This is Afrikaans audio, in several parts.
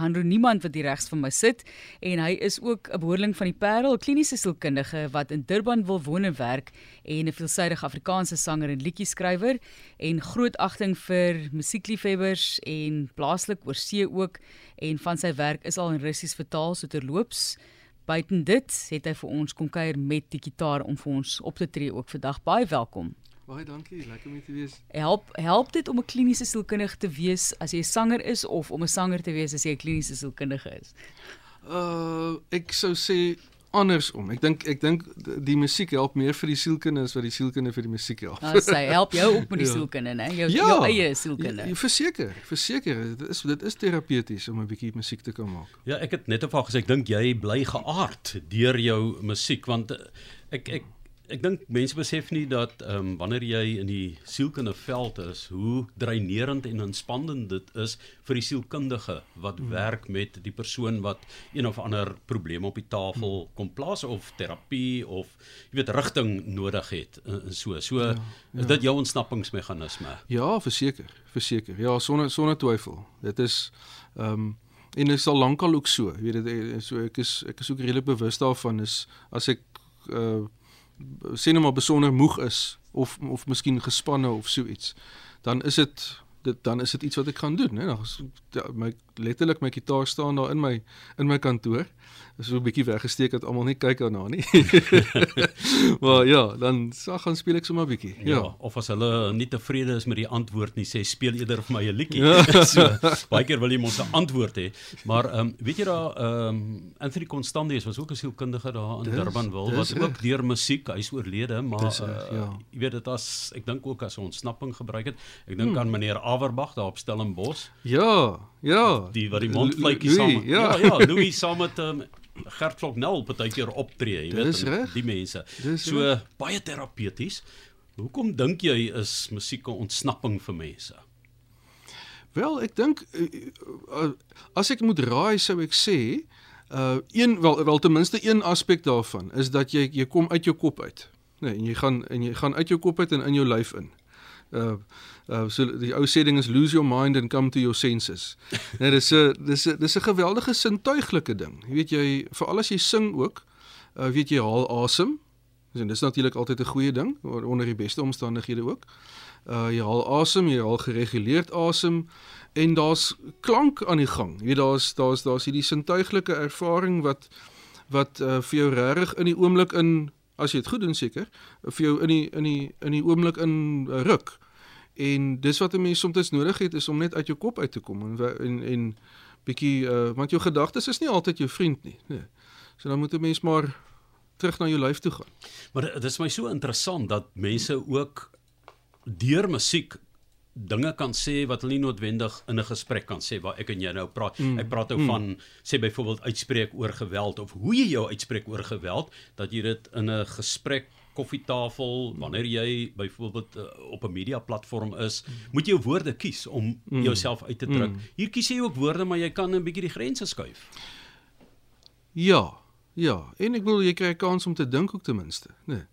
Hanro Niemand wat hier regs van my sit en hy is ook 'n behoorling van die Parel, kliniese sielkundige wat in Durban wil woon en werk en 'n veelsidige Afrikaanse sanger en liedjie-skrywer en groot agting vir musiekliefhebbers en plaaslik oor see ook en van sy werk is al in Russies vertaal so terloops. Buiten dit het hy vir ons kom kuier met die gitaar om vir ons op te tree ook vandag. Baie welkom. Baie dankie, lekker om hier te wees. Help help dit om 'n kliniese sielkundige te wees as jy 'n sanger is of om 'n sanger te wees as jy 'n kliniese sielkundige is? Uh ek sou sê andersom. Ek dink ek dink die musiek help meer vir die sielkunde as wat die sielkunde vir die musiek help. Nou sê help jou ook met die ja. sielkunde, né? Jou ja, jou eie sielkunde. Ja, verseker, verseker. Dit is dit is terapeuties om 'n bietjie musiek te kan maak. Ja, ek het net op gesê ek dink jy bly geaard deur jou musiek want ek ek ek dink mense besef nie dat ehm um, wanneer jy in die sielkundige veld is, hoe dreinerend en inspannend dit is vir die sielkundige wat mm. werk met die persoon wat een of ander probleem op die tafel mm. kom plaas of terapie of jy weet rigting nodig het en so. So ja, ja. is dit jou ontsnappingsmeganisme? Ja, verseker, verseker. Ja, sonder sonder twyfel. Dit is ehm um, en dit is al lankal ook so. Jy weet dit so ek is ek is ook redelik bewus daarvan is as ek uh sien nou maar besonder moeg is of of miskien gespanne of so iets dan is dit dit dan is dit iets wat ek gaan doen hè. Dan ja, my letterlik my gitaar staan daar in my in my kantoor is so 'n bietjie weggesteek dat almal nie kyk daarna nie. maar ja, dan sag gaan speel ek sommer 'n bietjie. Ja. ja, of as hulle nie tevrede is met die antwoord nie, sê speel eerder vir my 'n liedjie. Ja. so, baie keer wil jy mos 'n antwoord hê. Maar ehm um, weet jy daar ehm um, Anthony Constantius was ook 'n sielkundige daar in Durbanville wat ook deur musiek, hy's oorlede, maar dis, uh, ja. jy weet dit as ek dink ook as 'n ontsnapping gebruik het. Ek dink hmm. aan meneer Averbag daar op Stellenbosch. Ja, ja. Die wat die mondvletjies saam. Ja, ja, ja Louis saam met um, Gert Kloknel partykeer optree, jy weet, die mense. So recht. baie terapeuties. Hoekom dink jy is musiek 'n ontsnapping vir mense? Wel, ek dink uh, as ek moet raai sou ek sê, uh een wel wel ten minste een aspek daarvan is dat jy jy kom uit jou kop uit. Nee, en jy gaan en jy gaan uit jou kop uit en in jou lyf in. Uh uh so die ou sê ding is lose your mind and come to your senses. Nee, dis 'n dis 'n dis 'n geweldige sintuiglike ding. Jy weet jy veral as jy sing ook, uh weet jy haal asem. En dis natuurlik altyd 'n goeie ding onder die beste omstandighede ook. Uh jy haal asem, jy haal gereguleerd asem en daar's klank aan die gang. Jy weet daar's daar's daar's hierdie sintuiglike ervaring wat wat uh vir jou regtig in die oomblik in as jy dit goed doen seker vir jou in die in die in die oomblik in uh, ruk. En dis wat 'n mens soms nodig het is om net uit jou kop uit te kom en en, en bietjie uh, want jou gedagtes is nie altyd jou vriend nie. Nee. So dan moet 'n mens maar terug na jou lyf toe gaan. Maar dit is my so interessant dat mense ook deur musiek dinge kan sê wat hulle nie noodwendig in 'n gesprek kan sê waar ek en jy nou praat. Mm. Ek praat nou mm. van sê byvoorbeeld uitspreek oor geweld of hoe jy jou uitspreek oor geweld dat jy dit in 'n gesprek koffietafel, wanneer jy byvoorbeeld uh, op 'n media platform is, moet jy jou woorde kies om mm. jouself uit te druk. Mm. Hier kies jy ook woorde, maar jy kan 'n bietjie die grense skuif. Ja. Ja, en ek wil jy kry 'n kans om te dink ook ten minste, né? Nee.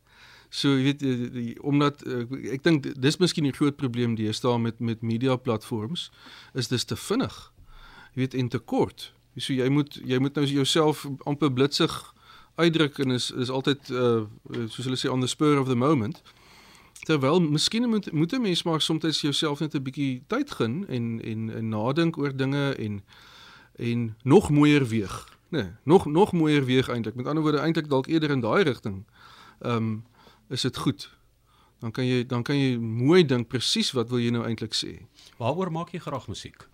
So jy weet die, die, omdat ek, ek dink dis miskien 'n groot probleem die is daar met met media platforms is dis te vinnig. Jy weet en te kort. So jy moet jy moet nou jouself amper blitsig uitdruk en is is altyd uh soos hulle sê on the spur of the moment. Terwyl miskien moet moet 'n mens maar soms jouself net 'n bietjie tyd gun en en en nadink oor dinge en en nog mooier weeg. Nee, nog nog mooier weeg eintlik. Met ander woorde eintlik dalk eerder in daai rigting. Ehm um, is dit goed. Dan kan jy dan kan jy mooi dink presies wat wil jy nou eintlik sê. Waaroor maak jy graag musiek?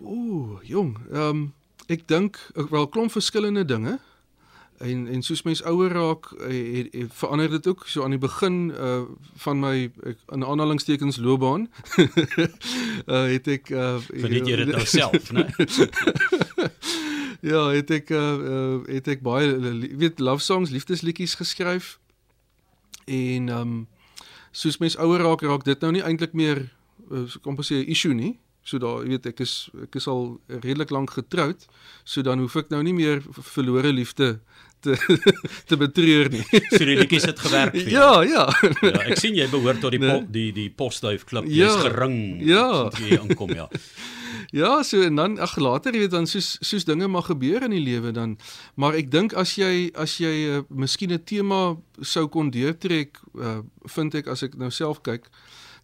Ooh, jong. Ehm um, ek dink wel klomp verskillende dinge en en soos mens ouer raak eh, het, het verander dit ook so aan die begin uh van my ek, in aanhalingstekens loopbaan uh het ek uh verniet jy dit nou self né Ja het ek uh het ek baie weet love songs liefdesliedjies geskryf en um soos mens ouer raak raak dit nou nie eintlik meer uh, kom pas 'n issue nie So daar, jy weet, ek is ek is al redelik lank getroud, so dan hoef ek nou nie meer verlore liefde te te betreur nie. so die liedjies het gewerk vir jou. Ja, ja. ja, ek sien jy behoort tot die nee. po, die die postduif klip. Jy's ja, gering. Ja. Jy aankom ja. Ja, so en dan ag later weet dan soos soos dinge mag gebeur in die lewe dan. Maar ek dink as jy as jy uh, miskien 'n tema sou kon deurtrek, uh, vind ek as ek nou self kyk,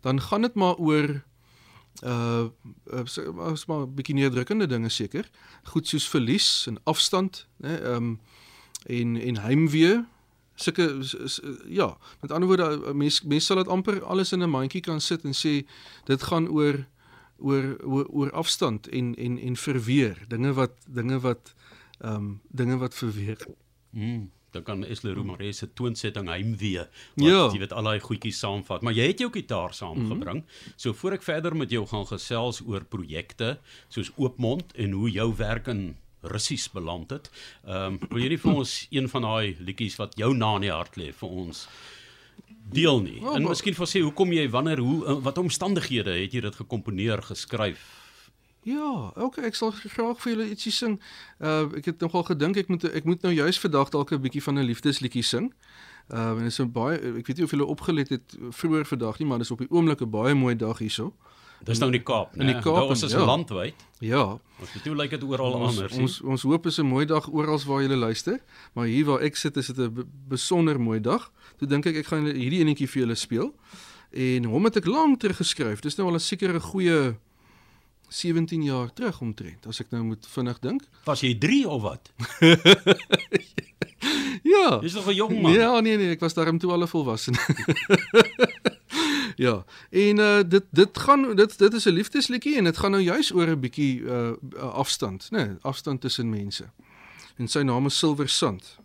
dan gaan dit maar oor uh as maar 'n bietjie neerdrukkende dinge seker. Goed soos verlies en afstand, né? Ehm um, en en heimwee. Sulke ja, met ander woorde mense mense sal dit amper alles in 'n mandjie kan sit en sê dit gaan oor oor oor, oor afstand en en en verweer, dinge wat dinge wat ehm um, dinge wat verweer. Mm dan kan Esle Romare se toonsetting heimwee wat Ja. jy weet al daai goedjies saamvat. Maar jy het jou gitaar saamgebring. Mm -hmm. So voor ek verder met jou gaan gesels oor projekte soos Oopmond en hoe jou werk in Russies beland het. Ehm um, wil jy nie vir ons een van daai liedjies wat jou na in die hart lê vir ons deel nie. Wel, En miskien vir sê hoekom jy wanneer hoe in wat omstandighede het jy dit gekomponeer, geskryf? Ja, okay, ek sal graag vir julle ietsie sing. Uh ek het nogal gedink ek moet ek moet nou juis vandag dalk 'n bietjie van 'n liefdesliedjie sing. Uh en dit is 'n baie ek weet nie of julle opgelet het vroeër vandag nie, maar dis op die oomblik 'n baie mooi dag hierso. Dis nou in die Kaap, In die né? Kaap Daar is ja. landwyd. Ja, Ons hoe lyk dit oral anders. ons ons hoop is 'n mooi dag oral waar julle luister, maar hier waar ek sit is dit 'n be- besonder mooi dag. Toe dink ek ek gaan hierdie enetjie vir julle speel. En hom het ek lank terug geskryf. Dis nou al 'n sekere goeie 17 jaar terug omtrent, as ek nou moet vinnig dink. Was jy 3 of wat? Ja. Jy's nog 'n jong man. Ja, nee nee, ek was daarom toe al 'n volwassene. ja. En uh dit dit gaan dit dit is 'n liefdesliedjie en dit gaan nou juis oor 'n bietjie uh afstand, né? Nee, afstand tussen mense. En sy naam is Silver Sand.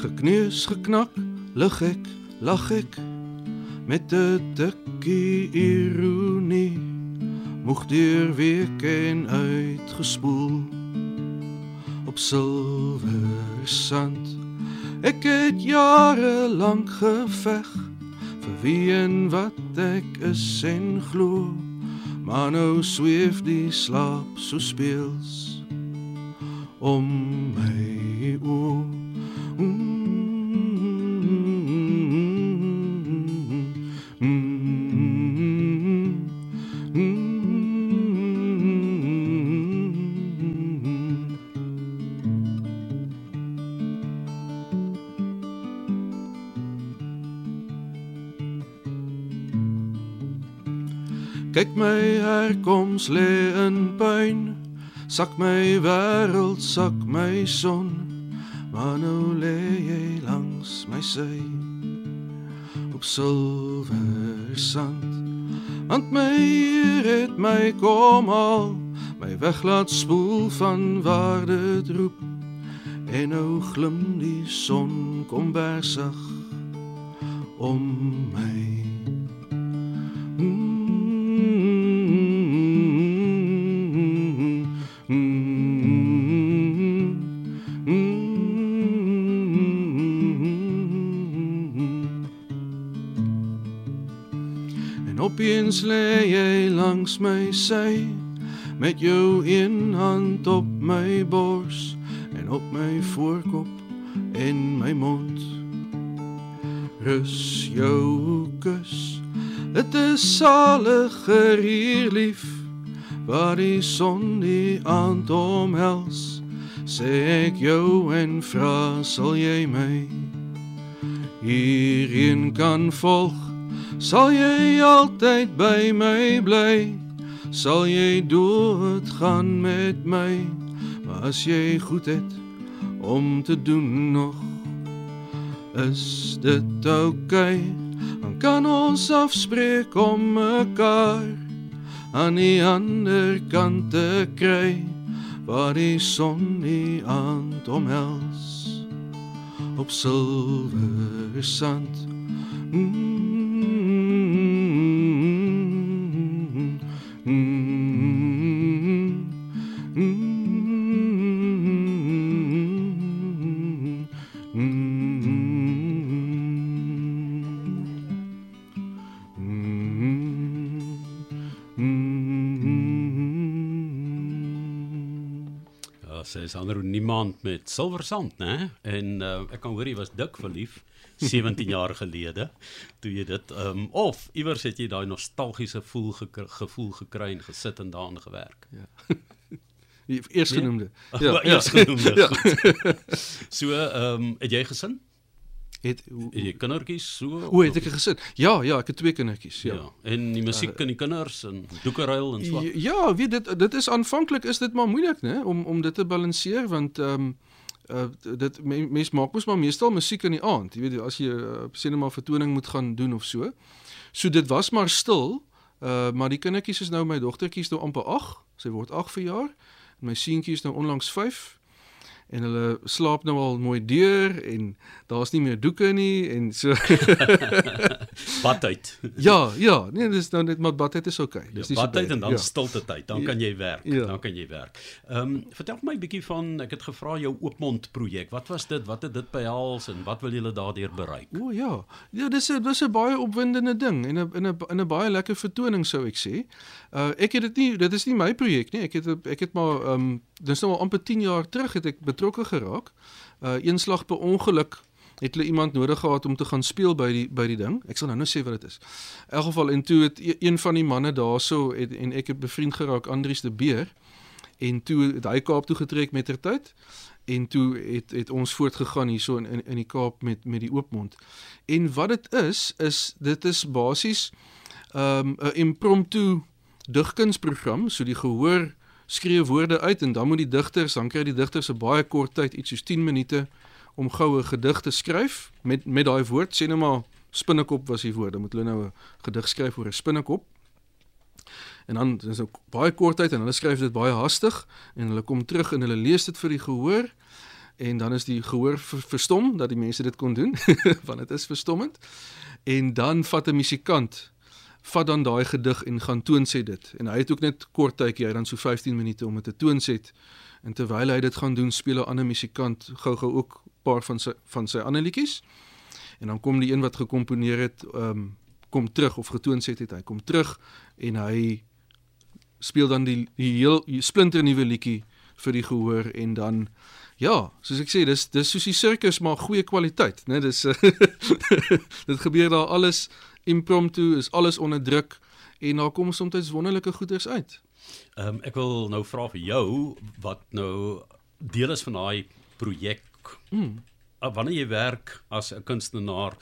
Gekneus geknak, lig ek, lag ek met 'n tikkie ironie. Moeg deur week en uitgespoel op silwer sand. Ek het jare lank geveg vir wie en wat ek is en glo. Maar nou sweef die slaap so speels om Kyk my herkoms lê in puin sak my wêreld sak my son. Maar nou lê jy langs my sy. Op silwer sand. Want my Heer het my kom al my weg laat spoel van waar dit roep en nou glim die son kom bersag om my. En langs my sy met jou een hand op my bors en op my voorkop en my mond. Rus jou kus. Dit is saliger hier lief waar die son die aand omhels. Sê ek jou en vra sal jy my hierheen kan volg sal jy altyd by my bly sal jy dood gaan met my maar as jy goed het om te doen nog is dit oukei dan kan ons afspreek om mekaar aan die ander kant te kry waar die son die aand omhels op silwer sand mm. Niemand met silversand, né? En uh, ek kan hoor hy was dik verlief 17 jaar gelede toe jy dit ehm um, of iewers het jy daai nostalgiese gevoel gekry, gevoel gekry en gesit en daarin gewerk. Ja. Die eers Nee? genoemde. Ja, ja. eers genoemde. Ja. So ehm um, het jy gesin? Het Het jy kindertjies so? O, het ek gesit. Ja, ja, ek het twee kindertjies, ja. ja. En die musiek en die kinders en doekeruil en so. Ja, weet dit dit is aanvanklik is dit maar moeilik, né, om om dit te balanseer want ehm um, uh dit me- mens maak mos maar meestal musiek in die aand. Jy weet as jy uh, sinema vertoning moet gaan doen of so. So dit was maar stil. Uh maar die kindertjies is nou my dogtertjie is nou amper 8. Sy word 8 verjaar. My seentjie is nou onlangs 5 en hulle slaap nou al mooi deur en daar's nie meer doeke nie en so Badtyd. ja ja nee dis nou net maar badtyd is okay dis Ja, so badtyd baie en dan ja. stilte tyd. Dan kan jy werk. Ja. Dan kan jy werk. Ehm um, vertel vir my 'n bietjie van ek het gevra jou oopmond projek. Wat was dit? Wat het dit behels en wat wil julle daardeur bereik? O ja. Ja, dis 'n dis 'n baie opwindende ding en 'n in 'n in 'n baie lekker vertoning sou ek sê. Uh ek het dit nie dit is nie my projek nie. Ek het ek het maar ehm um, dis nou al amper 10 jaar terug het ek betrokke geraak. Uh eenslag per ongeluk het hulle iemand nodig gehad om te gaan speel by die by die ding. Ek sal nou nou sê wat dit is. In elk geval en toe het e- een van die manne daarso het, en ek het bevriend geraak Andries de Beer en toe het hy Kaap toe getrek met tertyd en toe het het ons voortgegaan hierso in, in in die Kaap met met die oopmond. En wat dit is is dit is basies 'n um, impromptu digkunsprogram, so die gehoor skree woorde uit en dan moet die digters, dan kry die digters 'n baie kort tyd, iets soos 10 minute om goue gedig te skryf met met daai woord, sê nou maar spinnekop was die woord, dan moet hulle nou 'n gedig skryf oor 'n spinnekop. En dan is ook baie kort tyd en hulle skryf dit baie hastig en hulle kom terug en hulle lees dit vir die gehoor en dan is die gehoor ver, verstom dat die mense dit kon doen want dit is verstommend. En dan vat 'n musikant vat dan daai gedig en gaan toonset dit. En hy het ook net kort tydjie, hy dan so 15 minute om dit te toonset. En terwyl hy dit gaan doen, speel 'n ander musikant gou-gou ook 'n paar van sy van sy ander liedjies. En dan kom die een wat gekomponeer het, ehm um, kom terug of getoonset het, hy kom terug en hy speel dan die die heel splinter nuwe liedjie vir die gehoor en dan ja, soos ek sê, dis dis soos die sirkus maar goeie kwaliteit, né? Dis dit gebeur daar alles impromptu, is alles onder druk en daar kom soms wonderlike goeders uit. Ehm um, ek wil nou vra vir jou wat nou deel is van daai projek. Mm. Wanneer jy werk as 'n kunstenaar,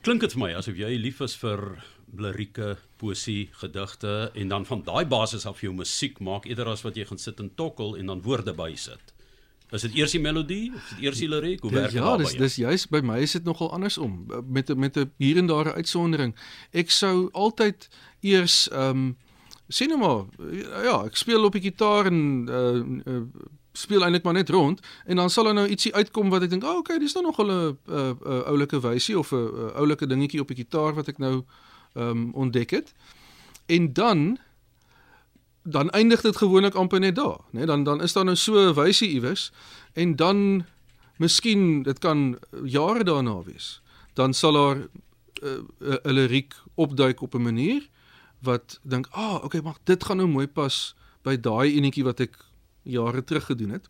klink dit vir my asof jy lief is vir lirieke, poesie, gedigte en dan van daai basis af jou musiek maak eerder as wat jy gaan sit en tokkel en dan woorde bysit. Is dit eers die melodie of is dit eers die liriek? Hoe werk dit? ja, dis dis juist by my is dit nogal andersom met 'n met 'n hier en daar 'n uitsondering. Ek sou altyd eers ehm um, sien nou maar ja, ek speel op die gitaar en uh, uh speel eintlik maar net rond en dan sal daar nou ietsie uitkom wat ek dink, "Ag, oh, okay, dis nou nog 'n 'n 'n oulike wysie of 'n 'n oulike dingetjie op die gitaar wat ek nou ehm um, ontdek het." En dan dan eindig dit gewoonlik amper net daar, né? Nee, dan dan is daar nou so 'n wysie iewers en dan miskien dit kan jare daarna wees. Dan sal daar 'n uh, 'n liriek opduik op 'n manier wat dink, "Ah, oh, okay, maar dit gaan nou mooi pas by daai enetjie wat ek jare terug gedoen het."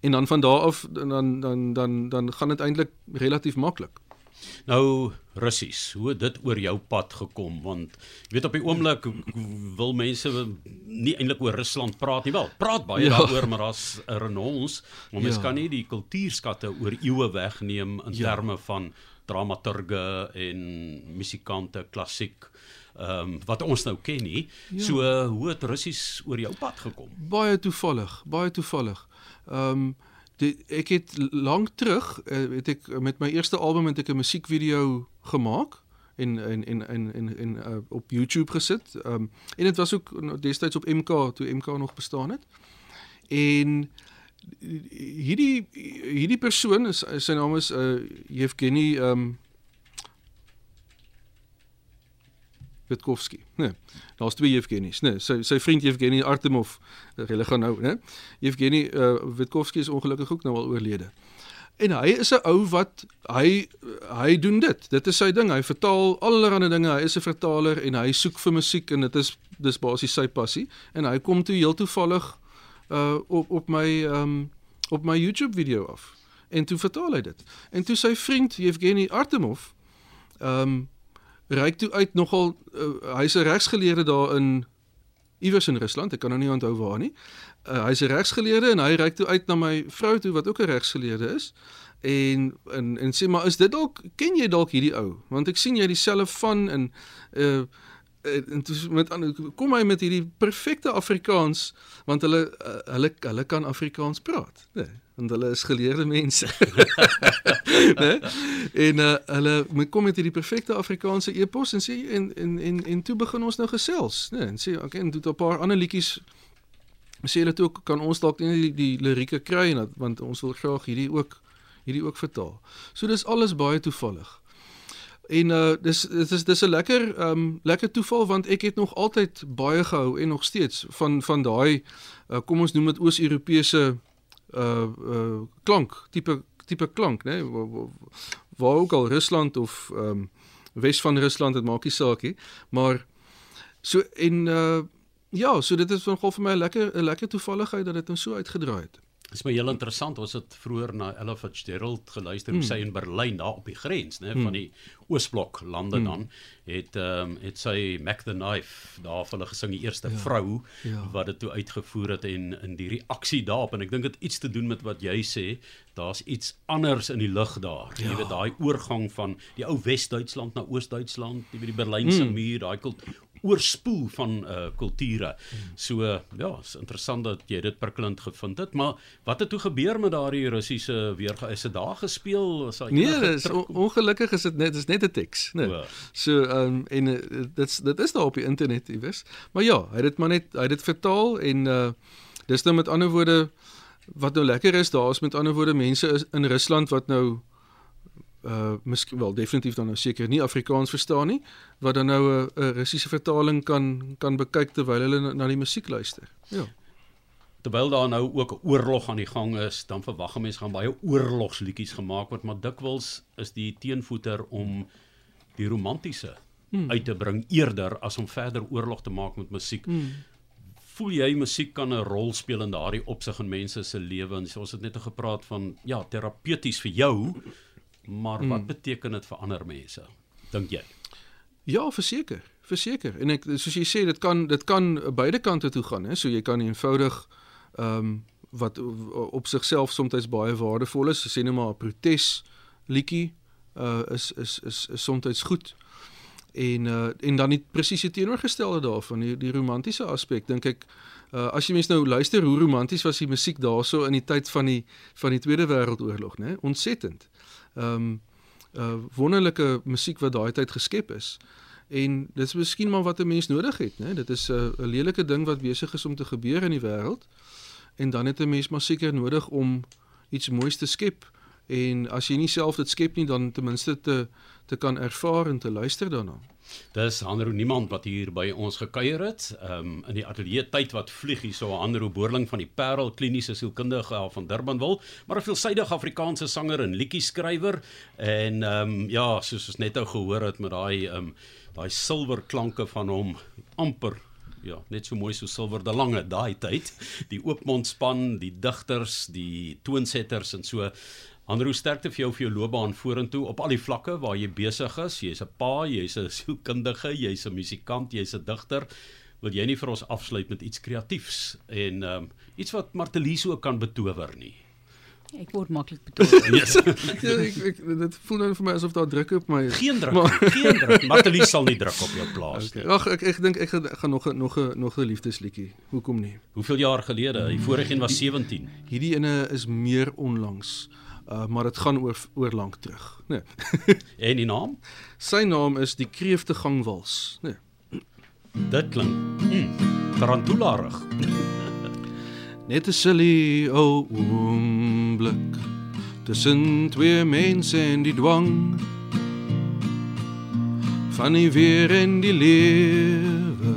En dan van daar af dan dan dan dan gaan dit eintlik relatief maklik. Nou Russies, hoe het dit oor jou pad gekom want jy weet op die oomblik wil mense nie eintlik oor Rusland praat nie wel. Praat baie Ja. daaroor maar daar's renons, maar mens Ja. kan nie die kultuurskatte oor eeue wegneem in Ja. terme van dramaturge en musikante, klassiek ehm um, wat ons nou ken nie. Ja. So uh, hoe het Russies oor jou pad gekom? Baie toevallig, baie toevallig. Ehm um, die ek het lank terug uh, het ek met my eerste album het ek 'n musiekvideo gemaak en en en en en, en uh, op YouTube gesit. Ehm um, en dit was ook nou destyds op MK toe MK nog bestaan het. En hierdie hierdie persoon is sy naam is uh Yevgeny ehm um, Witkowski. Nee. Daar's twee Yevgenys, nee. Sy sy vriend Yevgeny Artemov, hulle gaan nou, né? Yevgeny uh, Witkowski is ongelukkig ook nou al oorlede. En hy is 'n ou wat hy hy doen dit. Dit is sy ding. Hy vertaal allerlei dinge. Hy is 'n vertaler en hy soek vir musiek en dit is dis basies sy passie. En hy kom toe heel toevallig uh op op my um op my YouTube video af. En toe vertaal hy dit. En toe sy vriend Evgeny Artemov um reik toe uit nogal uh, hy's 'n regsgeleerde daar in iewers in Rusland, ek kan nou nie onthou waar nie. Uh, hy's 'n regsgeleerde en hy reik toe uit na my vrou toe wat ook 'n regsgeleerde is. En en en sê maar is dit dalk ken jy dalk hierdie ou? Want ek sien jy dieselfde van in uh en toe met kom hy met hierdie perfekte Afrikaans want hulle uh, hulle hulle kan Afrikaans praat. Nê nee, want hulle is geleerde mense nê en uh, hulle moet kom met hierdie perfekte Afrikaanse epos en sê en en en en toe begin ons nou gesels nee, en sê okay en toe 'n paar ander liedjies sê hulle toe ook kan ons dalk nie die, die lirieke kry want ons wil graag hierdie ook hierdie ook vertaal. So dis alles baie toevallig. En uh dis dit is dis 'n lekker um lekker toeval want ek het nog altyd baie gehou en nog steeds van van daai uh, kom ons noem dit Oos-Europese uh uh klank, tipe tipe klank, né? Nee? Waar ook al Rusland of um Wes van Rusland, dit maak nie saak nie, maar so en uh ja, so dit is nogal vir my 'n lekker 'n lekker toevalligheid dat dit nou so uitgedraai het. Dit is my heel interessant. Ons het vroeër na Ella Fitzgerald geluister hoe mm. sy in Berlyn daar op die grens, né, mm. van die Oosblok lande mm. dan het ehm um, het sy Mac the Knife daar vir hulle gesing die eerste ja. vrou ja. wat dit toe uitgevoer het en in die reaksie daarop en ek dink dit iets te doen met wat jy sê, daar's iets anders in die lug daar. Ja. Jy weet daai oorgang van die ou Wes-Duitsland na Oos-Duitsland, jy weet die Berlynse mm. muur, daai oorspoel van uh kulture. So ja, is interessant dat jy dit prikkelend gevind het, maar wat het toe gebeur met daardie Russiese weerga? Is dit daar gespeel? Is daar Nee, dis ongelukkig is dit net dis net 'n teks, nee. Oh. So ehm um, en uh, dit's dit is daar op die internet iewers. Maar ja, hy het dit maar net hy het dit vertaal en uh dis nou met ander woorde wat nou lekker is, daar's met ander woorde mense is in Rusland wat nou uh miskien wel definitief dan nou seker nie Afrikaans verstaan nie wat dan nou 'n uh, Russiese vertaling kan kan bekyk terwyl hulle na, na die musiek luister. Ja. Terwyl daar nou ook 'n oorlog aan die gang is, dan verwag mense gaan baie oorlogsliedjies gemaak word, maar dikwels is die teenvoeter om die romantiese hmm. uit te bring eerder as om verder oorlog te maak met musiek. Hmm. Voel jy musiek kan 'n rol speel in daardie opsig in mense se lewens? Ons het net gepraat van ja, terapeuties vir jou maar wat mm. beteken dit vir ander mense dink jy? Ja verseker verseker. En ek soos jy sê dit kan dit kan beide kante toe gaan hè. So jy kan eenvoudig ehm um, wat op sigself soms baie waardevol is sê net maar 'n protes liedjie uh is is is, is soms goed. En uh en dan nie presies die teenoorgestelde daarvan die, die romantiese aspek dink ek uh as jy mens nou luister hoe romanties was die musiek daarso in die tyd van die van die Tweede Wêreldoorlog nê ontsettend ehm um, uh wonderlike musiek wat daai tyd geskep is. En dit is miskien maar wat 'n mens nodig het, né? Dit is 'n uh, lelike ding wat besig is om te gebeur in die wêreld. En dan het 'n mens maar seker nodig om iets moois te skep. En as jy nie self dit skep nie, dan ten minste te te kan ervaar en te luister daarna. Dis Hanro niemand wat hier by ons gekuier het. Ehm um, in die ateljee tyd wat vlieg hier so Hanro Boerling van die Parel Kliniese Sielkundige van Durban wil, maar 'n veelsidige Afrikaanse sanger en liedjie-skrywer en ehm um, ja, soos ons net nou gehoor het met daai ehm um, daai silwer klanke van hom amper Ja, net so mooi so silwer de lange daai tyd. Die oopmondspan, die digters, die toonsetters en so Andrew sterkte vir jou vir jou loopbaan vorentoe op al die vlakke waar jy besig is. Jy's 'n pa, jy's 'n sielkundige, jy's 'n musikant, jy's 'n digter. Wil jy nie vir ons afsluit met iets kreatiefs en ehm um, iets wat Martelies ook kan betower nie? Ek word maklik betower. yes. ja, ek, ek dit voel nou vir my asof daar druk op my. Geen druk, maar, geen druk. Martelies sal nie druk op jou plaas okay. nie. Ag ek ek dink ek gaan nog 'n nog 'n nog 'n liefdesliedjie. Hoekom nie? Hoeveel jaar gelede? Die vorige een was 17. Hierdie ene is meer onlangs. Uh, maar dit gaan oor oor lank terug, né? Nee. en die naam? Sy naam is die Kreeftegang Wals, né? Nee. Dit klink mm, tarantularig. Net 'n silly ou oomblik tussen twee mense en die dwang van die weer en die lewe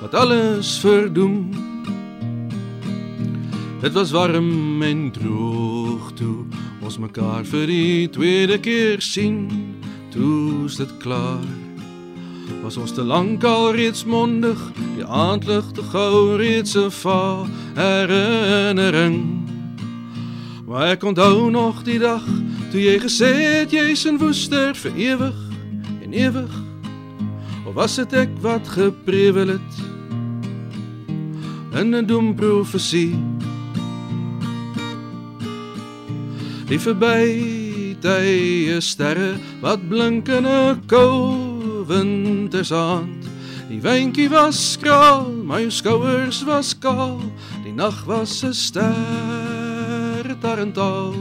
wat alles verdoem Dit was warm en droog toe ons mekaar vir die tweede keer sien. Toe is dit klaar. Was ons te lank al reeds mondig, die aandlig te gou reeds 'n va herinnering. Maar ek onthou nog die dag toe jy gesê het jy's in woester vir ewig en ewig. Of was dit ek wat geprewel het in 'n dom Die verby tye sterre wat blink in 'n koue wintersaand. Die windjie was skraal, my skouers was kaal. Die nag was 'n ster tarental.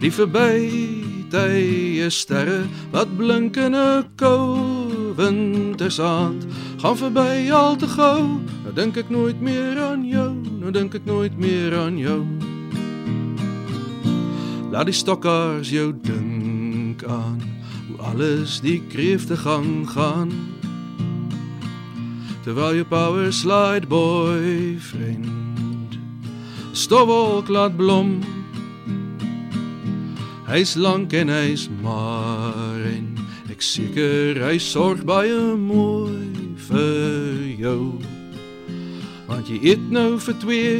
Die verby tye sterre wat blink in 'n koue wintersaand. Gaan verby al te gou, nou dink ek nooit meer aan jou, nou dink ek nooit meer aan jou. Laat die stokkers jou dink aan hoe alles die kreefte gang gaan. Terwyl jou power slide boyfriend stowwolk laat blom. Hy's lank en hy's maar en ek seker hy sorg baie mooi vir jou. Want jy eet nou vir twee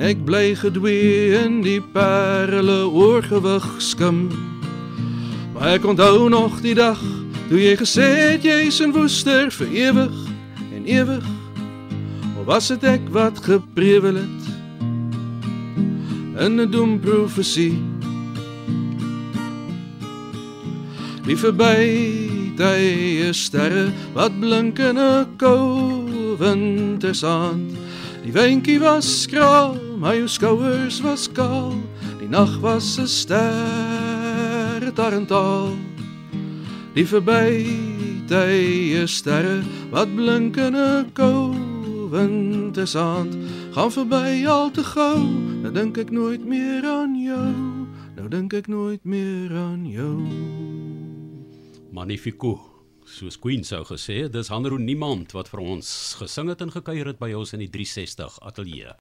ek bly gedwee in die perle oorgewig skim. Maar ek onthou nog die dag toe jy gesê het jy's in woester vir ewig en ewig. Of was dit ek wat geprewel het in 'n dom profesie? Die verby tye sterre wat blink in 'n koue wintersaand. Die windjie was skraal, my skouers was kaal. Die nag was 'n ster tarental. Die verby tye sterre wat blink in 'n koue wintersaand. Gaan verby al te gou, nou dink ek nooit meer aan jou. Nou dink ek nooit meer aan jou. Magnifico. Soos Queen sou gesê, dis Hanro niemand wat vir ons gesing het en gekuier het by ons in die 360 ateljee.